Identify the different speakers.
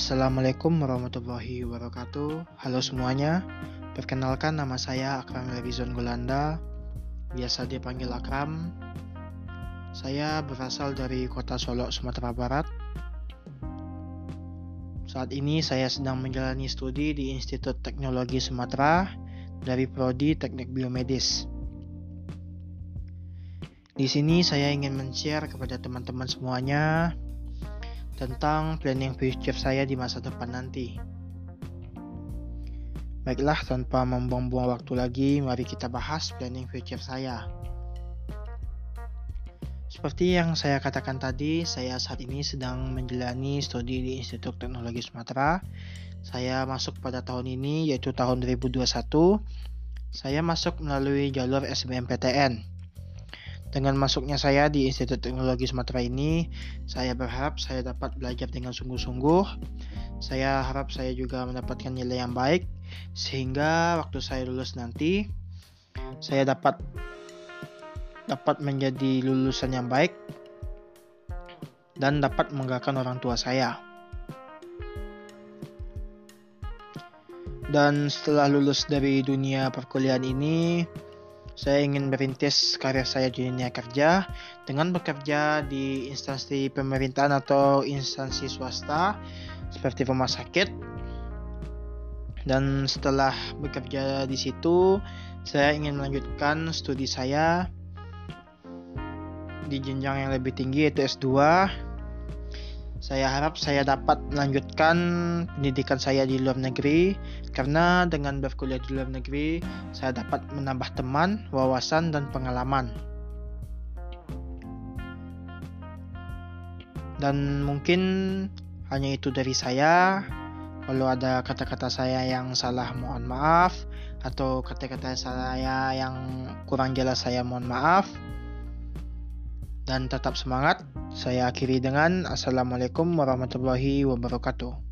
Speaker 1: Assalamualaikum warahmatullahi wabarakatuh. Halo semuanya. Perkenalkan nama saya Akram Levizon Golanda. Biasa dipanggil Akram. Saya berasal dari kota Solo, Sumatera Barat. Saat ini saya sedang menjalani studi di Institut Teknologi Sumatera dari prodi Teknik Biomedis. Di sini saya ingin men-share kepada teman-teman semuanya tentang planning future saya di masa depan nanti. Baiklah, tanpa membuang-buang waktu lagi, mari kita bahas planning future saya. Seperti yang saya katakan tadi, saya saat ini sedang menjalani studi di Institut Teknologi Sumatera. Saya masuk pada tahun ini, yaitu tahun 2021. Saya masuk melalui jalur SBMPTN dengan masuknya saya di Institut Teknologi Sumatera ini, saya berharap saya dapat belajar dengan sungguh-sungguh. Saya harap saya juga mendapatkan nilai yang baik sehingga waktu saya lulus nanti saya dapat dapat menjadi lulusan yang baik dan dapat membanggakan orang tua saya. Dan setelah lulus dari dunia perkuliahan ini, saya ingin merintis karir saya di dunia kerja dengan bekerja di instansi pemerintahan atau instansi swasta seperti rumah sakit. Dan setelah bekerja di situ, saya ingin melanjutkan studi saya di jenjang yang lebih tinggi yaitu S2 saya harap saya dapat melanjutkan pendidikan saya di luar negeri karena dengan berkuliah di luar negeri saya dapat menambah teman, wawasan dan pengalaman. Dan mungkin hanya itu dari saya. Kalau ada kata-kata saya yang salah mohon maaf atau kata-kata saya yang kurang jelas saya mohon maaf dan tetap semangat. Saya akhiri dengan Assalamualaikum warahmatullahi wabarakatuh.